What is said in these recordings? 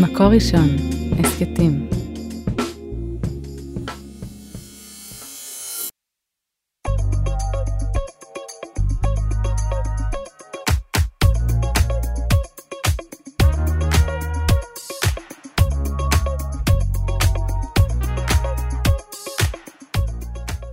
מקור ראשון, הסכתים.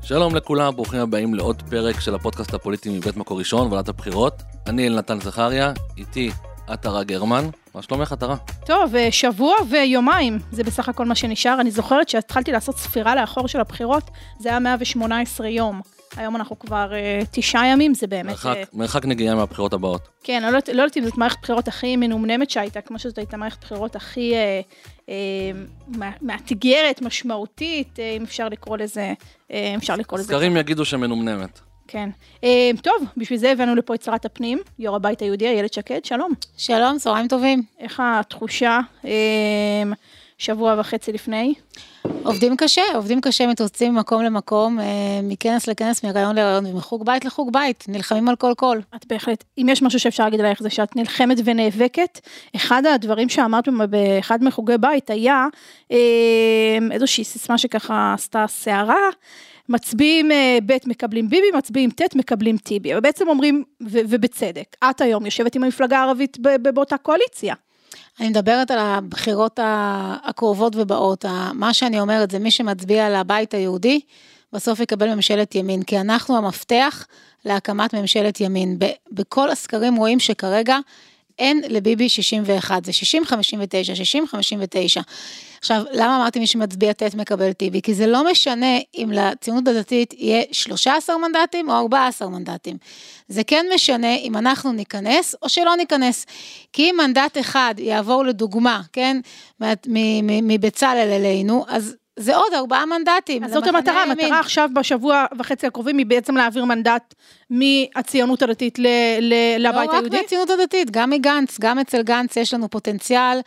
שלום לכולם, ברוכים הבאים לעוד פרק של הפודקאסט הפוליטי מבית מקור ראשון, ועדת הבחירות. אני אלנתן זכריה, איתי עטרה גרמן. מה שלומך עטרה? טוב, אה, שבוע ויומיים, זה בסך הכל מה שנשאר. אני זוכרת שהתחלתי לעשות ספירה לאחור של הבחירות, זה היה 118 יום. היום אנחנו כבר uh, תשעה ימים, זה באמת... מרחק, uh, מרחק נגיעה מהבחירות הבאות. כן, אני לא, לא יודעת אם זאת מערכת בחירות הכי מנומנמת שהייתה, כמו שזאת הייתה מערכת בחירות הכי uh, uh, מא- מאתגרת, משמעותית, uh, אם אפשר לקרוא לזה, uh, אפשר לקרוא לזה. סקרים יגידו שמנומנמת. כן. Uh, טוב, בשביל זה הבאנו לפה את שרת הפנים, יו"ר הבית היהודי, איילת שקד, שלום. שלום, צהריים טובים. איך התחושה uh, שבוע וחצי לפני? עובדים קשה, עובדים קשה, מתרוצצים ממקום למקום, אה, מכנס לכנס, מרעיון לרעיון, ומחוג בית לחוג בית, נלחמים על כל קול. את בהחלט, אם יש משהו שאפשר להגיד עלייך זה שאת נלחמת ונאבקת, אחד הדברים שאמרת באחד מחוגי בית היה אה, איזושהי סיסמה שככה עשתה סערה, מצביעים אה, ב' מקבלים ביבי, מצביעים ט' מקבלים טיבי, ובעצם אומרים, ו- ובצדק, את היום יושבת עם המפלגה הערבית באותה קואליציה. אני מדברת על הבחירות הקרובות ובאות. מה שאני אומרת זה מי שמצביע לבית היהודי, בסוף יקבל ממשלת ימין, כי אנחנו המפתח להקמת ממשלת ימין. בכל הסקרים רואים שכרגע אין לביבי 61, זה 60-59, 60-59. עכשיו, למה אמרתי מי שמצביע ט' מקבל טיבי? כי זה לא משנה אם לציונות הדתית יהיה 13 מנדטים או 14 מנדטים. זה כן משנה אם אנחנו ניכנס או שלא ניכנס. כי אם מנדט אחד יעבור לדוגמה, כן, מבצלאל אלינו, אז זה עוד ארבעה מנדטים. אז זאת המטרה. המטרה עכשיו בשבוע וחצי הקרובים היא בעצם להעביר מנדט מהציונות הדתית ל- ל- לבית לא רק היהודי. מהציונות הדתית, גם מגנץ, גם אצל גנץ יש לנו פוטנציאל.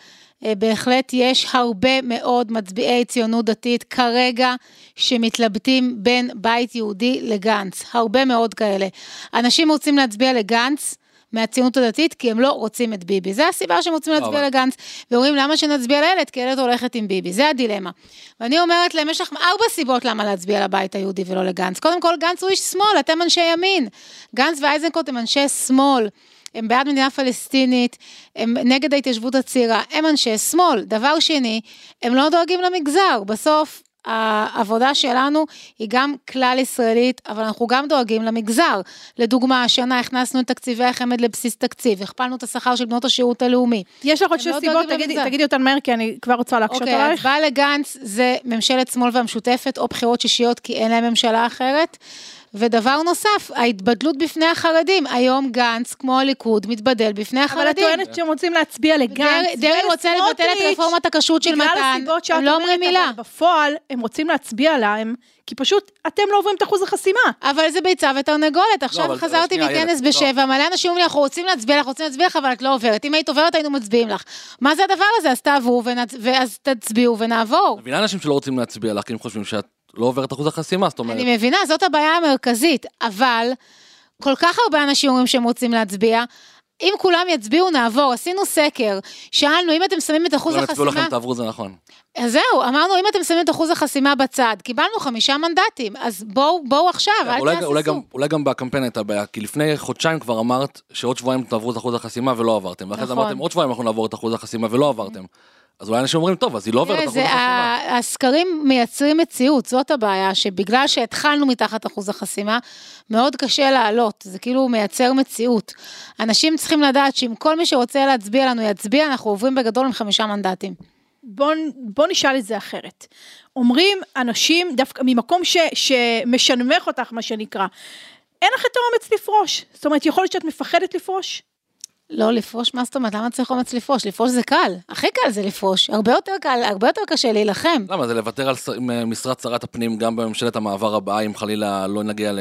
אה, בהחלט יש הרבה מאוד מצביעי ציונות דתית כרגע שמתלבטים בין בית יהודי לגנץ, הרבה מאוד כאלה. אנשים רוצים להצביע לגנץ. מהציונות הדתית, כי הם לא רוצים את ביבי. זה הסיבה שהם רוצים להצביע אבל- לגנץ, ואומרים למה שנצביע לאילת, כי איילת הולכת עם ביבי, זה הדילמה. ואני אומרת להם, יש לכם ארבע סיבות למה להצביע לבית היהודי ולא לגנץ. קודם כל, גנץ הוא איש שמאל, אתם אנשי ימין. גנץ ואייזנקוט הם אנשי שמאל. הם בעד מדינה פלסטינית, הם נגד ההתיישבות הצעירה, הם אנשי שמאל. דבר שני, הם לא דואגים למגזר. בסוף, העבודה שלנו היא גם כלל ישראלית, אבל אנחנו גם דואגים למגזר. לדוגמה, השנה הכנסנו את תקציבי החמ"ד לבסיס תקציב, הכפלנו את השכר של בנות השירות הלאומי. יש לך עוד שתי לא סיבות, תגידי. תגידי אותן מהר, כי אני כבר רוצה להקשות אוקיי, עלייך. הצבעה לגנץ זה ממשלת שמאל והמשותפת, או בחירות שישיות, כי אין להם ממשלה אחרת. ודבר נוסף, ההתבדלות בפני החרדים. היום גנץ, כמו הליכוד, מתבדל בפני אבל החרדים. את טוענת שהם רוצים להצביע לגנץ דרעי- דרעי רוצה לבטל את רפורמת הכשרות של בגלל מתן, הסיבות שאת לא אומרת, מילה. אבל בפועל הם רוצים להצביע להם, כי פשוט אתם לא עוברים את אחוז החסימה. אבל זה ביצה ותרנגולת, עכשיו אבל- חזרתי מכנס איילת, לא. בשבע, מלא אנשים אומרים לי, אנחנו רוצים להצביע לך, רוצים להצביע לך, אבל את לא עוברת. אם היית עוברת, היינו מצביעים לך. מה זה הדבר הזה? אז תעברו, ונצ- ואז תצביעו ונעבור. מבינה אנשים שלא רוצים להצביע לך, כי הם חושבים שאת לא עוברת אחוז החסימה, זאת אומרת, אני מבינה, זאת הבעיה המרכזית, אבל כל כך הרבה אנשים אומרים שהם רוצים להצביע. אם כולם יצביעו, נעבור. עשינו סקר, שאלנו אם אתם שמים את אחוז יצביעו החסימה... לכם, תעברו, זה נכון. אז זהו, אמרנו, אם אתם שמים את אחוז החסימה בצד, קיבלנו חמישה מנדטים, אז בואו, בואו עכשיו, אל אולי, תהססו. אולי, גם, אולי גם בקמפיין הייתה בעיה, כי לפני חודשיים כבר אמרת שעוד שבועיים תעברו את אחוז החסימה ולא עברתם. ואחרי זה נכון. אמרתם עוד שבועיים אנחנו נעבור את אחוז החסימה ולא עברתם. אז אולי אנשים אומרים, טוב, אז היא לא עוברת אחוז החסימה. ה- הסקרים מייצרים מציאות, זאת הבעיה, שבגלל שהתחלנו מתחת אחוז החסימה, מאוד קשה לעלות, זה כאילו מייצר מציאות. אנשים צריכים לדעת שאם כל מי שרוצה להצביע לנו יצביע, אנחנו עוברים בגדול עם חמישה מנדטים. בוא, בוא נשאל את זה אחרת. אומרים אנשים, דווקא ממקום ש, שמשנמך אותך, מה שנקרא, אין לך את האומץ לפרוש. זאת אומרת, יכול להיות שאת מפחדת לפרוש? לא לפרוש, מה זאת אומרת? למה צריך אומץ לפרוש? לפרוש זה קל, הכי קל זה לפרוש, הרבה יותר קל, הרבה יותר קשה להילחם. למה? זה לוותר על מ- משרת שרת הפנים גם בממשלת המעבר הבאה, אם חלילה לא נגיע ל...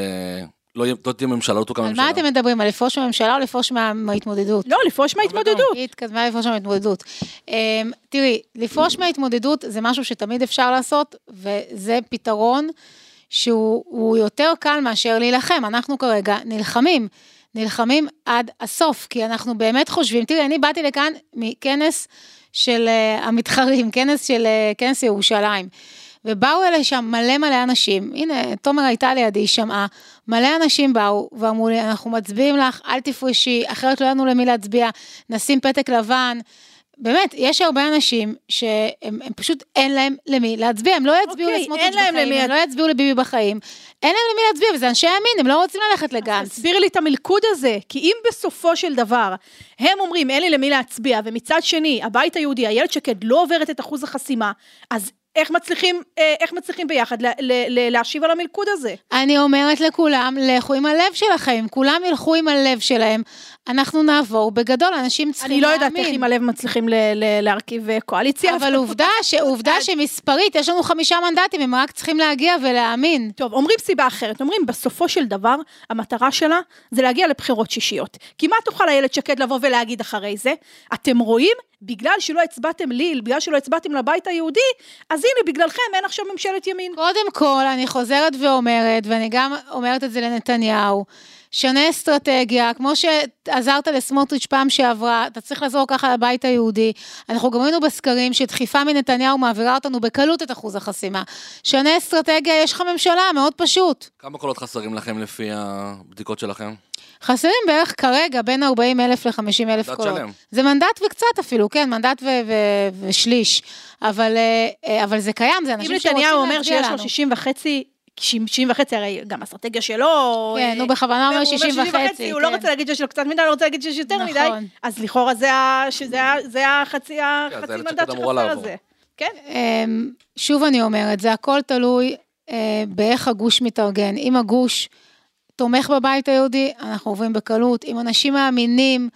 לא לא תהיה ממשלה, לא תוקם על ממשלה. מה אתם מדברים? על לפרוש מהממשלה או לפרוש מה- מההתמודדות? לא, לפרוש מההתמודדות. היא התקדמה לפרוש מההתמודדות. אמ, תראי, לפרוש מההתמודדות זה משהו שתמיד אפשר לעשות, וזה פתרון שהוא הוא יותר קל מאשר להילחם. אנחנו כרגע נלחמים. נלחמים עד הסוף, כי אנחנו באמת חושבים, תראי, אני באתי לכאן מכנס של uh, המתחרים, כנס של uh, כנס ירושלים. ובאו אליי שם מלא מלא אנשים, הנה, תומר הייתה לידי, היא שמעה, מלא אנשים באו ואמרו לי, אנחנו מצביעים לך, אל תפרשי, אחרת לא ידענו למי להצביע, נשים פתק לבן. באמת, יש הרבה אנשים שהם פשוט אין להם למי להצביע, הם לא יצביעו okay, אוקיי, לסמוטריץ' בחיים, הם לא יצביעו לביבי בחיים, אין להם למי להצביע, וזה אנשי ימין, הם לא רוצים ללכת לגנץ. תסבירי לי את המלכוד הזה, כי אם בסופו של דבר הם אומרים אין לי למי להצביע, ומצד שני, הבית היהודי, איילת שקד לא עוברת את אחוז החסימה, אז איך מצליחים, אה, איך מצליחים ביחד לה, לה, להשיב על המלכוד הזה? אני אומרת לכולם, לכו עם הלב שלכם, כולם ילכו עם הלב שלהם, אנחנו נעבור בגדול, אנשים צריכים להאמין. אני לא יודעת איך עם הלב מצליחים ל- ל- להרכיב אה, קואליציה. אבל עובדה, ש- עובדה שמספרית, יש לנו חמישה מנדטים, הם רק צריכים להגיע ולהאמין. טוב, אומרים סיבה אחרת, אומרים בסופו של דבר, המטרה שלה זה להגיע לבחירות שישיות. כי מה תוכל איילת שקד לבוא ולהגיד אחרי זה? אתם רואים? בגלל שלא הצבעתם לי, בגלל שלא הצבעתם לבית היהודי, אז הנה, בגללכם אין עכשיו ממשלת ימין. קודם כל, אני חוזרת ואומרת, ואני גם אומרת את זה לנתניהו, שנה אסטרטגיה, כמו שעזרת לסמוטריץ' פעם שעברה, אתה צריך לעזור ככה לבית היהודי. אנחנו גם ראינו בסקרים שדחיפה מנתניהו מעבירה אותנו בקלות את אחוז החסימה. שנה אסטרטגיה, יש לך ממשלה, מאוד פשוט. כמה קולות חסרים לכם לפי הבדיקות שלכם? חסרים בערך כרגע בין 40 אלף ל-50 אלף קולות. שלם. זה מנדט וקצת אפילו, כן, מנדט ו- ו- ושליש. אבל, אה, אבל זה קיים, זה אנשים שרוצים להצביע לנו. אם נתניהו אומר שיש לו 60 וחצי 60 וחצי, הרי גם אסטרטגיה שלו... כן, הוא בכוונה אומר 60 וחצי. הוא לא כן. רוצה להגיד שיש לו קצת מדי, הוא רוצה להגיד שיש יותר מדי. נכון. אז לכאורה זה החצי כן, מנדט שחסר הזה. כן. אמ, שוב אני אומרת, זה הכל תלוי אה, באיך הגוש מתארגן. אם הגוש תומך בבית היהודי, אנחנו עוברים בקלות. אם אנשים מאמינים...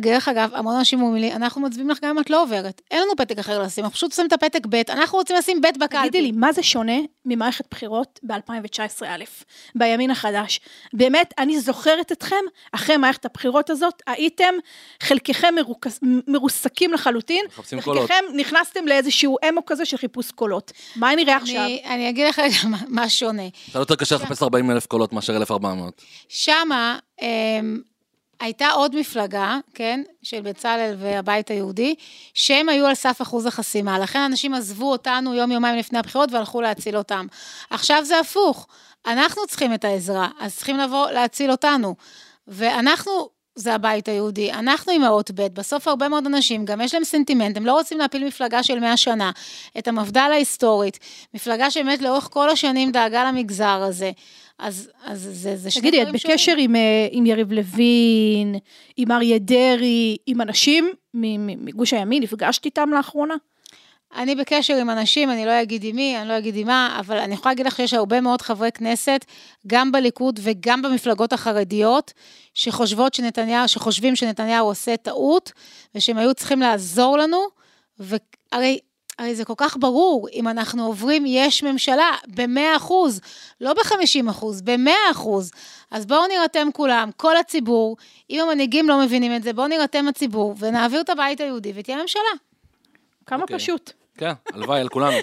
דרך אגב, המון אנשים אומרים לי, אנחנו מצביעים לך גם אם את לא עוברת. אין לנו פתק אחר לשים, אנחנו פשוט שמים את הפתק ב', אנחנו רוצים לשים ב' בקלפי. תגידי לי, מה זה שונה ממערכת בחירות ב-2019 א', בימין החדש? באמת, אני זוכרת אתכם, אחרי מערכת הבחירות הזאת, הייתם, חלקכם מרוכס, מרוסקים לחלוטין, חלקכם נכנסתם לאיזשהו אמו כזה של חיפוש קולות. מה נראה עכשיו? אני אגיד לך רגע מה שונה. זה יותר קשה לחפש 40 אלף קולות מאשר 1,400. שמה, אמ, הייתה עוד מפלגה, כן, של בצלאל והבית היהודי, שהם היו על סף אחוז החסימה. לכן אנשים עזבו אותנו יום-יומיים לפני הבחירות והלכו להציל אותם. עכשיו זה הפוך, אנחנו צריכים את העזרה, אז צריכים לבוא להציל אותנו. ואנחנו, זה הבית היהודי, אנחנו האות ב', בסוף הרבה מאוד אנשים, גם יש להם סנטימנט, הם לא רוצים להפיל מפלגה של 100 שנה, את המפד"ל ההיסטורית, מפלגה שבאמת לאורך כל השנים דאגה למגזר הזה. אז, אז זה, זה שני דברים שונים. תגידי, את בקשר עם, אה, עם יריב לוין, עם אריה דרעי, עם אנשים מגוש הימין, נפגשת איתם לאחרונה? אני בקשר עם אנשים, אני לא אגיד עם מי, אני לא אגיד עם מה, אבל אני יכולה להגיד לך שיש הרבה מאוד חברי כנסת, גם בליכוד וגם במפלגות החרדיות, שחושבות שנתניהו, שחושבים שנתניהו עושה טעות, ושהם היו צריכים לעזור לנו, והרי הרי זה כל כך ברור, אם אנחנו עוברים יש ממשלה ב-100 אחוז, לא ב-50 אחוז, ב-100 אחוז. אז בואו נירתם כולם, כל הציבור, אם המנהיגים לא מבינים את זה, בואו נירתם הציבור ונעביר את הבית היהודי ותהיה ממשלה. כמה okay. אוקיי. פשוט. כן, הלוואי על כולנו.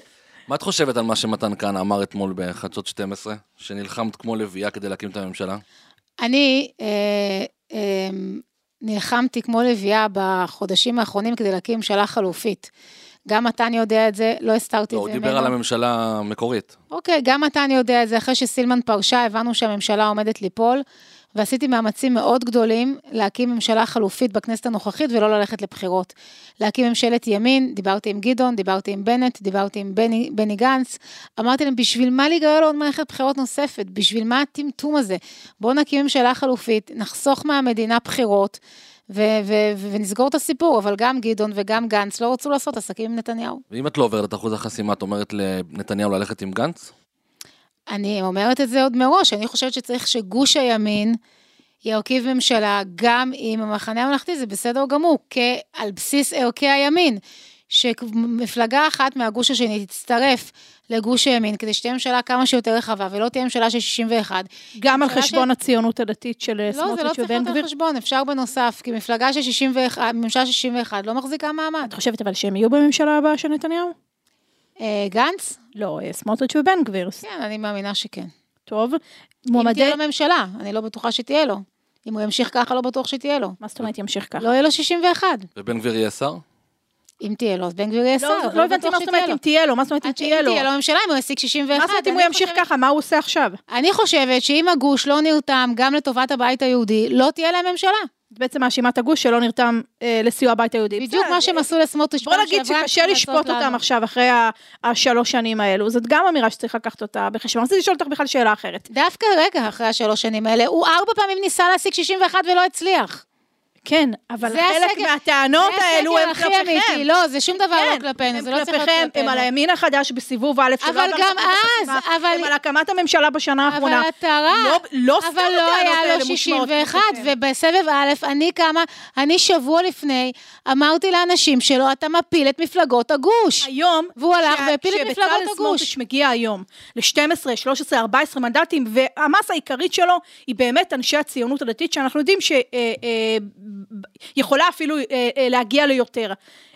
מה את חושבת על מה שמתן כהנא אמר אתמול בחדשות 12, שנלחמת כמו לביאה כדי להקים את הממשלה? אני אה, אה, נלחמתי כמו לביאה בחודשים האחרונים כדי להקים ממשלה חלופית. גם מתן יודע את זה, לא הסתרתי לא, את זה ממנו. הוא דיבר על הממשלה המקורית. אוקיי, גם מתן יודע את זה, אחרי שסילמן פרשה, הבנו שהממשלה עומדת ליפול, ועשיתי מאמצים מאוד גדולים להקים ממשלה חלופית בכנסת הנוכחית ולא ללכת לבחירות. להקים ממשלת ימין, דיברתי עם גדעון, דיברתי עם בנט, דיברתי עם בני, בני גנץ, אמרתי להם, בשביל מה להיגרר לעוד מערכת בחירות נוספת? בשביל מה הטמטום הזה? בואו נקים ממשלה חלופית, נחסוך מהמדינה בחירות. ונסגור את הסיפור, אבל גם גדעון וגם גנץ לא רצו לעשות עסקים עם נתניהו. ואם את לא עוברת את אחוז החסימה, את אומרת לנתניהו ללכת עם גנץ? אני אומרת את זה עוד מראש, אני חושבת שצריך שגוש הימין ירכיב ממשלה גם עם המחנה הממלכתי, זה בסדר גמור, כעל בסיס ערכי הימין. שמפלגה אחת מהגוש השני תצטרף לגוש הימין, כדי שתהיה ממשלה כמה שיותר רחבה, ולא תהיה ממשלה של 61. גם על חשבון ש... הציונות הדתית של לא, סמוטריץ' ובן גביר? לא, זה לא צריך להיות על חשבון, אפשר בנוסף, כי מפלגה של 61, ממשלה של 61 לא מחזיקה מעמד. את חושבת אבל שהם יהיו בממשלה הבאה של נתניהו? אה, גנץ? לא, אה, סמוטריץ' ובן גביר. כן, אני מאמינה שכן. טוב. מועמדי... אם תהיה לו ממשלה, אני לא בטוחה שתהיה לו. אם הוא ימשיך ככה, לא בטוח שתהיה לו. מה זאת אומרת ימשיך ככה? לא יהיה לו 61. ובן גביר יהיה שר? אם תהיה לו, אז בן גביר יהיה שר. לא, אבל לא הבנתי מה זאת אומרת. אם תהיה לו, מה זאת אומרת אם אם תהיה לו? תהיה לו ממשלה, אם הוא ישיג 61. מה זאת אומרת אם הוא ימשיך ככה, מה הוא עושה עכשיו? אני חושבת שאם הגוש לא נרתם גם לטובת הבית היהודי, לא תהיה להם ממשלה. בעצם מאשימה את הגוש שלא נרתם אה, לסיוע הבית היהודי. בדיוק מה שהם עשו לסמוטריץ' בוא נגיד שקשה לשפוט אותם. עכשיו אחרי השלוש שנים האלו, זאת גם אמירה שצריך לקחת אותה בחשבון. רציתי לשאול אותך בכלל שאלה אחרת. דווקא רגע אחרי השלוש שנים האלה, הוא ארבע פעמים ניסה להשיג 61 ולא הצליח. כן, אבל זה חלק מהטענות זה האלו הם הסקר הכי אמיתי, כלפיכם. לא, זה שום דבר לא כן, כלפינו, זה לא צריך להיות כלפיכם, הם כלפינו. על הימין החדש בסיבוב א', אבל גם אז, החסימה, אבל- הם על הקמת הממשלה בשנה האחרונה. אבל אתה רע, לא- לא אבל לא היה לו מושמעות 61, כלפיכם. ובסבב א', אני כמה, אני שבוע לפני, אמרתי לאנשים שלו, אתה מפיל את מפלגות הגוש. היום, והוא הלך והפיל את מפלגות כשבצלאל הגוש. סמוטריץ' מגיע היום ל-12, 13, 14 מנדטים, והמסה העיקרית שלו היא באמת אנשי הציונות הדתית, שאנחנו יודעים שיכולה אפילו אה, אה, להגיע ליותר.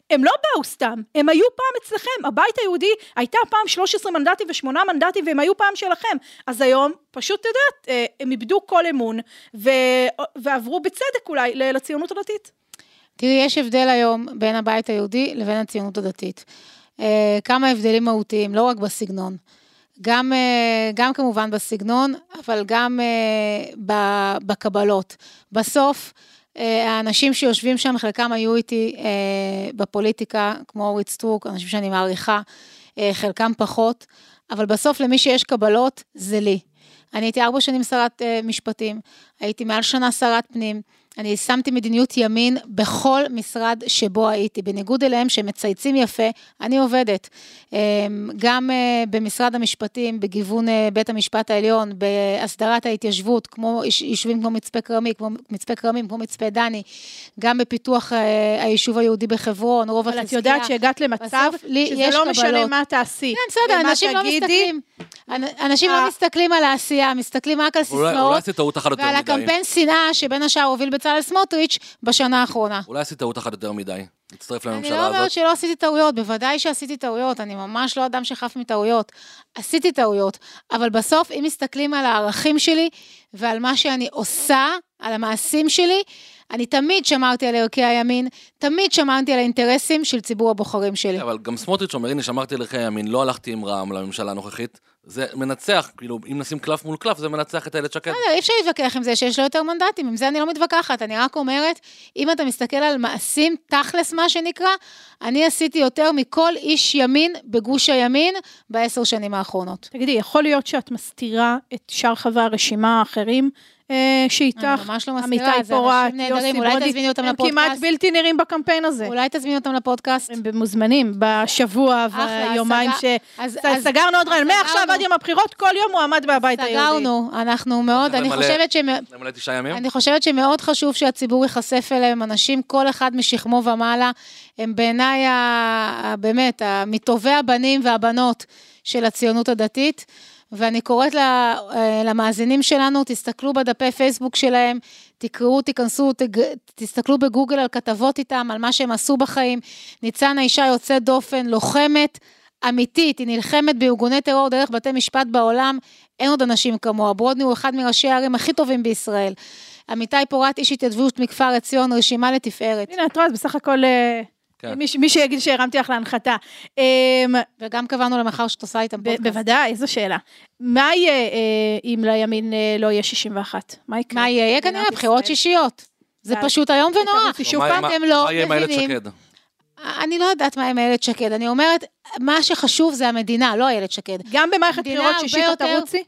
הם לא באו סתם, הם היו פעם אצלכם, הבית היהודי הייתה פעם 13 מנדטים ושמונה מנדטים והם היו פעם שלכם, אז היום פשוט, את יודעת, אה, הם איבדו כל אמון ו... ועברו בצדק אולי לציונות הדתית. תראי, יש הבדל היום בין הבית היהודי לבין הציונות הדתית. כמה הבדלים מהותיים, לא רק בסגנון. גם, גם כמובן בסגנון, אבל גם בקבלות. בסוף, האנשים שיושבים שם, חלקם היו איתי אה, בפוליטיקה, כמו אורית סטרוק, אנשים שאני מעריכה, אה, חלקם פחות, אבל בסוף למי שיש קבלות, זה לי. אני הייתי ארבע שנים שרת אה, משפטים, הייתי מעל שנה שרת פנים, אני יישמתי מדיניות ימין בכל משרד שבו הייתי, בניגוד אליהם שמצייצים יפה, אני עובדת. אה, גם אה, במשרד המשפטים, בגיוון אה, בית המשפט העליון, בהסדרת ההתיישבות, כמו יש- יישובים כמו מצפה כרמי, כמו מצפה כרמים, כמו מצפה דני, גם בפיתוח אה, היישוב היהודי בחברון, רובע אבל את. יודעת שהגעת למצב בסוף לי שזה יש לא משנה. מה תעשי. כן, בסדר, אנשים לא מסתכלים. אנ- אנשים. לא מסתכלים על העשייה, מסתכלים רק על אולי אולי סיסמאות, עשית טעות אחת יותר ועל. הקמפיין שנאה שבין השאר הוביל בצלאל סמוטריץ' בשנה האחרונה. אולי עשית טעות אחת יותר מדי. להצטרף אני לממשלה לא אומרת הזאת. שלא עשיתי טעויות, בוודאי שעשיתי טעויות, אני ממש לא אדם שחף מטעויות. עשיתי טעויות, אבל בסוף, אם מסתכלים על הערכים שלי ועל מה שאני עושה, על המעשים שלי, אני תמיד שמרתי על ערכי הימין, תמיד שמרתי על האינטרסים של ציבור הבוחרים שלי. אבל גם סמוטריץ' אומר, הנה, שמרתי על ערכי הימין, לא הלכתי עם רע"מ לממשלה הנוכחית. זה מנצח, כאילו, אם נשים קלף מול קלף, זה מנצח את איילת שקד. בסדר, אי אפשר להתווכח עם זה שיש לו יותר מנדטים, עם זה אני לא מתווכחת, אני רק אומרת, אם אתה מסתכל על מעשים, תכלס מה שנקרא, אני עשיתי יותר מכל איש ימין בגוש הימין בעשר שנים האחרונות. תגידי, יכול להיות שאת מסתירה את שאר חברי הרשימה האחרים שאיתך? אני ממש לא עמיתי זה פורט, אנשים נהדרים, יוסי אולי ברודי, תזמיני אותם הם כמעט. בלתי נראים בקמפיין הזה. אולי תזמין אותם לפודקאסט? הם מוזמנים בשבוע אז ש... סגרנו עוד רעיון, מעכשיו. עד יום הבחירות, כל יום מועמד מהבית היהודי. סגרנו, אנחנו מאוד, אני חושבת שהם... למלא תשעה ימים? אני חושבת שמאוד חשוב שהציבור ייחשף אליהם, אנשים, כל אחד משכמו ומעלה, הם בעיניי, באמת, מטובי הבנים והבנות של הציונות הדתית. ואני קוראת אה, למאזינים שלנו, תסתכלו בדפי פייסבוק שלהם, תקראו, תיכנסו, תג... תסתכלו בגוגל על כתבות איתם, על מה שהם עשו בחיים. ניצנה אישה יוצאת דופן, לוחמת, אמיתית, היא נלחמת בארגוני טרור דרך בתי משפט בעולם, אין עוד אנשים כמוה. ברודני הוא אחד מראשי הערים הכי טובים בישראל. עמיתי פורת, איש התיישבות מכפר עציון, רשימה לתפארת. הנה, את רואה, בסך הכל... כן. מי מי שיגיד שהרמתי לך להנחתה. אמ, וגם קבענו למחר שאת עושה איתם ב- פודקאסט. בוודאי, איזו שאלה. מה יהיה אה, אם לימין אה, לא יהיה 61? מה יקרה? מה יהיה? יהיה כנראה בחירות? שישיות. זה פשוט איום ונורא. שוב מה- פעם, אתם לא מה יהיה עם איילת מבינים. שקד? אני לא יודעת מה עם איילת שקד, אני אומרת, מה שחשוב זה המדינה, לא איילת שקד. גם במערכת בחירות שישית את תרוצי?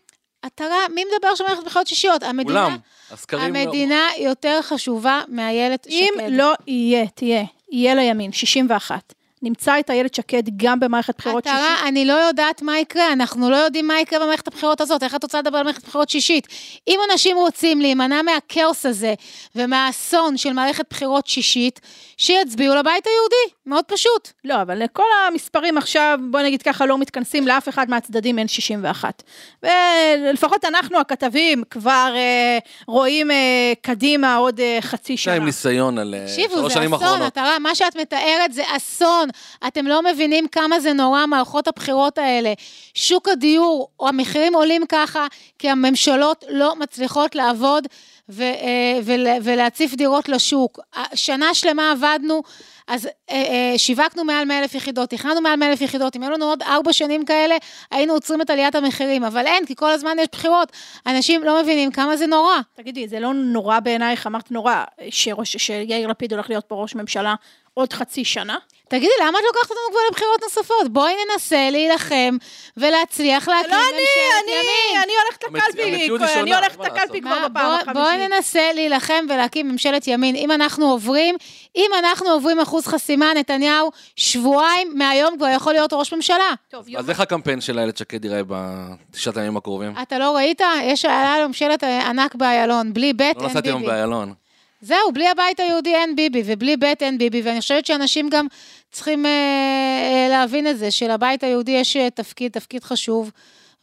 אתה רע, מי מדבר שם על בחירות שישיות? המדינה, כולם. הסקרים... לא- המדינה יותר חשובה מאיילת שקד. אם לא יהיה, תהיה, יהיה לימין 61, נמצא את איילת שקד גם במערכת בחירות שישית. רע, אני לא יודעת מה יקרה, אנחנו לא יודעים מה יקרה במערכת הבחירות הזאת, איך את רוצה לדבר על מערכת בחירות שישית? אם אנשים רוצים להימנע מהכאוס הזה ומהאסון של מערכת בחירות שישית, שיצביעו לבית היהודי, מאוד פשוט. לא, אבל כל המספרים עכשיו, בוא נגיד ככה, לא מתכנסים, לאף אחד מהצדדים אין 61. ולפחות אנחנו הכתבים כבר אה, רואים אה, קדימה עוד אה, חצי יש להם שנה. ניסיון על אה, תקשיבו, שלוש זה שנים אסון, האחרונות. אתה רואה, מה שאת מתארת זה אסון. נכון, אתם לא מבינים כמה זה נורא, מערכות הבחירות האלה. שוק הדיור, או המחירים עולים ככה, כי הממשלות לא מצליחות לעבוד ו, אה, ולהציף דירות לשוק. שנה שלמה עבדנו. אז אה, אה, שיווקנו מעל 100 אלף יחידות, תכננו מעל 100 אלף יחידות, אם היו לנו עוד ארבע שנים כאלה, היינו עוצרים את עליית המחירים, אבל אין, כי כל הזמן יש בחירות. אנשים לא מבינים כמה זה נורא. תגידי, זה לא נורא בעינייך, אמרת נורא, שיאיר לפיד הולך להיות פה ראש ממשלה עוד חצי שנה? תגידי, למה את לוקחת אותנו כבר לבחירות נוספות? בואי ננסה להילחם ולהצליח להקים לא ממשלת אני, ימין. אני הולכת לקלפי, אני הולכת לקלפי כבר בפעם החמישית. בואי ננסה להילחם ולהקים ממשלת ימין. אם אנחנו עוברים, אם אנחנו עוברים אחוז חסימה, נתניהו, שבועיים מהיום כבר יכול להיות ראש ממשלה. טוב, אז איך הקמפיין של איילת שקד ייראה בתשעת הימים הקרובים? אתה לא ראית? יש, לו ממשלת ענק באיילון, בלי בית, אין ביבי. לא נסעתי היום באיילון. זהו, בלי הבית היהודי אין ביבי, ובלי בית אין ביבי, ואני חושבת שאנשים גם צריכים אה, אה, להבין את זה, שלבית היהודי יש אה, תפקיד, תפקיד חשוב,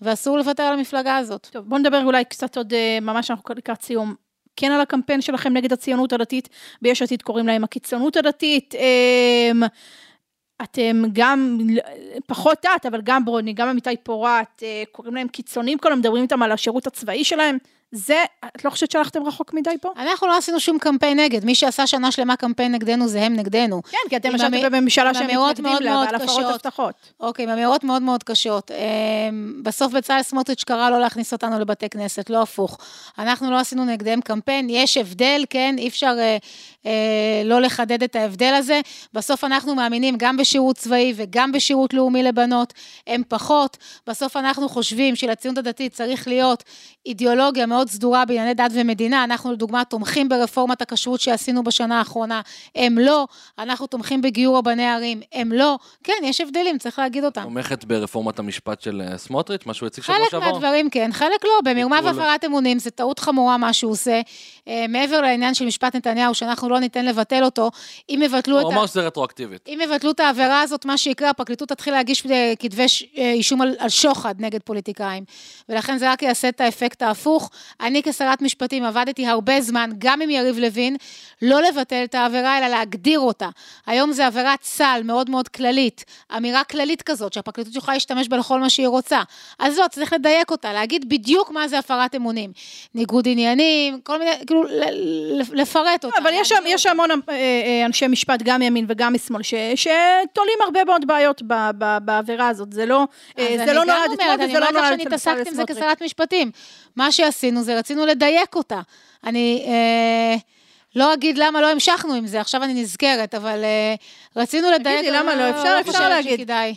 ואסור לוותר על המפלגה הזאת. טוב, בואו נדבר אולי קצת עוד, ממש אנחנו לקראת סיום. כן על הקמפיין שלכם נגד הציונות הדתית, ביש עתיד קוראים להם הקיצונות הדתית. אה, אתם גם, פחות את, אבל גם ברוני, גם עמיתי פורת, קוראים להם קיצונים, כל מדברים איתם על השירות הצבאי שלהם. זה, את לא חושבת שהלכתם רחוק מדי פה? אנחנו לא עשינו שום קמפיין נגד, מי שעשה שנה שלמה קמפיין נגדנו זה הם נגדנו. כן, כי אתם ישבתם בממשלה שהם מתנגדים לה, ועל הפרות הבטחות. אוקיי, עם אמירות מאוד מאוד קשות. אמ, בסוף בצלאל סמוטריץ' קרא לא להכניס אותנו לבתי כנסת, לא הפוך. אנחנו לא עשינו נגדם קמפיין, יש הבדל, כן, אי אפשר אה, אה, לא לחדד את ההבדל הזה. בסוף אנחנו מאמינים גם בשירות צבאי וגם בשירות לאומי לבנות, הם פחות. בסוף אנחנו חושבים שלציונות הדתית צריך להיות אידיאולוגיה מאוד סדורה בענייני דת ומדינה. אנחנו לדוגמה תומכים ברפורמת הכשרות שעשינו בשנה האחרונה, הם לא. אנחנו תומכים בגיור רבני ערים, הם לא. כן, יש הבדלים, צריך להגיד אותם. תומכת ברפורמת המשפט של אה, סמוטריץ', מה שהוא הציג שבוע שעבר? חלק מהדברים כן, חלק לא. במרמה והפרת אמונים זה טעות חמורה מה שהוא עושה. אה, מעבר לעניין של משפט נתניהו, שאנחנו לא ניתן לבטל אותו, אם יבטלו את... הוא אמר שזה רטרואקטיבית. אם יבטלו את העבירה הזאת, מה שיקרה, הפרקליטות תתחיל להגיש אה, כתבי אישום על, על שוחד נגד פוליטיקאים. ולכן זה רק יעשה את האפקט ההפוך. אני כשרת משפטים עבדתי הרבה זמן, גם עם יריב לוין, לא לבטל את העבירה, אלא להגדיר אותה. היום זה עבירת סל מאוד מאוד כללית, אמירה כללית כזאת, שהפרקליטות יכולה להשתמש בה לכל מה שהיא רוצה. אז לא, צריך לדייק אותה, להגיד בדיוק מה זה הפרת אמונים. ניגוד עניינים, כל מיני, כאילו, לפרט אותה. אבל יש, יש המון אה, אה, אנשי משפט, גם ימין וגם משמאל, שתולים הרבה מאוד בעיות בעבירה הזאת. זה לא, אה, לא נועד אתמול וזה לא נועד אצל סמוטריץ'. אני אומרת לך שאני התעסקתי עם זה כשרת משפטים. מה שעשינו זה רצינו לדייק אותה. אני אה, לא אגיד למה לא המשכנו עם זה, עכשיו אני נזכרת, אבל אה, רצינו לדייק... תגידי, למה לא? אפשר, אפשר להגיד. שכדאי.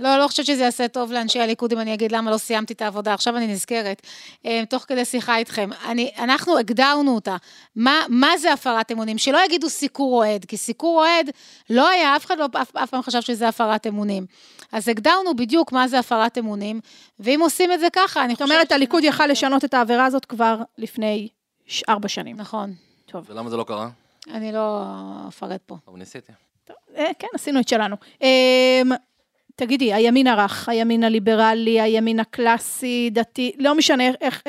לא, לא חושבת שזה יעשה טוב לאנשי הליכוד אם אני אגיד למה לא סיימתי את העבודה, עכשיו אני נזכרת, אה, תוך כדי שיחה איתכם. אני, אנחנו הגדרנו אותה. מה, מה זה הפרת אמונים? שלא יגידו סיקור אוהד, כי סיקור אוהד לא היה, אף אחד לא אף, אף פעם חשב שזה הפרת אמונים. אז הגדרנו בדיוק מה זה הפרת אמונים, ואם עושים את זה ככה, אני חושבת... זאת אומרת, הליכוד יכל לשנות את העבירה הזאת כבר לפני ארבע שנים. נכון. טוב. ולמה זה לא קרה? אני לא אפרט פה. אבל ניסיתי. טוב, אה, כן, עשינו את שלנו. תגידי, הימין הרך, הימין הליברלי, הימין הקלאסי, דתי, לא משנה איך, איך,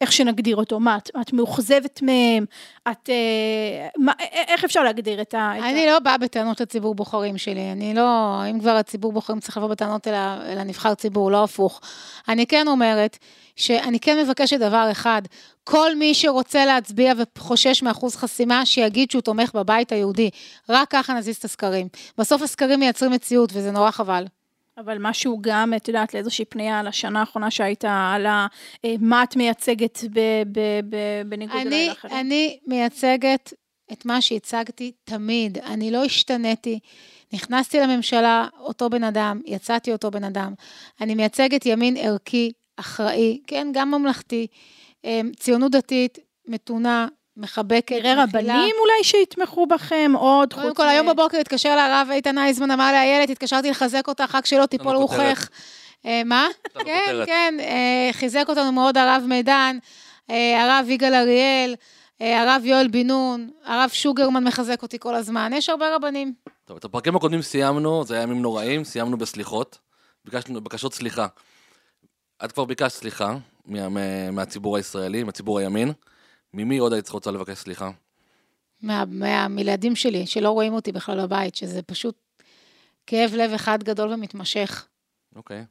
איך שנגדיר אותו, מה, את, את מאוכזבת מהם, את, אה, מה, איך אפשר להגדיר את ה... אני לא באה בטענות לציבור בוחרים שלי, אני לא, אם כבר הציבור בוחרים צריך לבוא בטענות אל, אל הנבחר ציבור, לא הפוך. אני כן אומרת, שאני כן מבקשת דבר אחד, כל מי שרוצה להצביע וחושש מאחוז חסימה, שיגיד שהוא תומך בבית היהודי. רק ככה נזיז את הסקרים. בסוף הסקרים מייצרים מציאות, וזה נורא חבל. אבל משהו גם, את יודעת, לאיזושהי פנייה על השנה האחרונה שהייתה, על ה, אה, מה את מייצגת ב, ב, ב, בניגוד אליי לאחרים? אני מייצגת את מה שהצגתי תמיד, אני לא השתניתי. נכנסתי לממשלה אותו בן אדם, יצאתי אותו בן אדם. אני מייצגת ימין ערכי, אחראי, כן, גם ממלכתי, אה, ציונות דתית, מתונה, מחבקת, נראה רבנים אולי שיתמכו בכם עוד חוץ... קודם כל, היום בבוקר התקשר לרב איתן אייזמן, אמר לי, איילת, התקשרתי לחזק אותך, רק שלא תיפול רוחך. אה, מה? כן, כן, אה, חיזק אותנו מאוד הרב מידן, אה, הרב יגאל אריאל, הרב יואל בן נון, הרב שוגרמן מחזק אותי כל הזמן, יש הרבה רבנים. טוב, את הפרקים הקודמים סיימנו, זה היה ימים נוראים, סיימנו בסליחות, ביקשנו בקשות סליחה. את כבר ביקשת סליחה מהציבור הישראלי, מהציבור הימין. ממי עוד היית רוצה לבקש סליחה? מה, מה, מילדים שלי, שלא רואים אותי בכלל בבית, שזה פשוט כאב לב אחד גדול ומתמשך. אוקיי.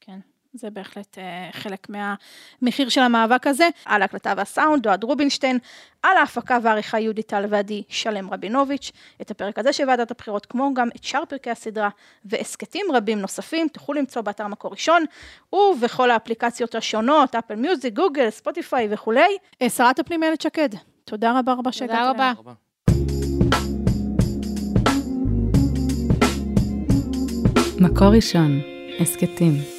כן, זה בהחלט אה, חלק מהמחיר של המאבק הזה. על ההקלטה והסאונד, אוהד רובינשטיין, על ההפקה והעריכה יהודית טל ועדי שלם רבינוביץ'. את הפרק הזה של ועדת הבחירות, כמו גם את שאר פרקי הסדרה והסכתים רבים נוספים, תוכלו למצוא באתר מקור ראשון, ובכל האפליקציות השונות, אפל מיוזיק, גוגל, ספוטיפיי וכולי. אה, שרת הפנים איילת שקד, תודה רבה רבה שהגעת תודה. רבה. מקור ראשון, הסכתים.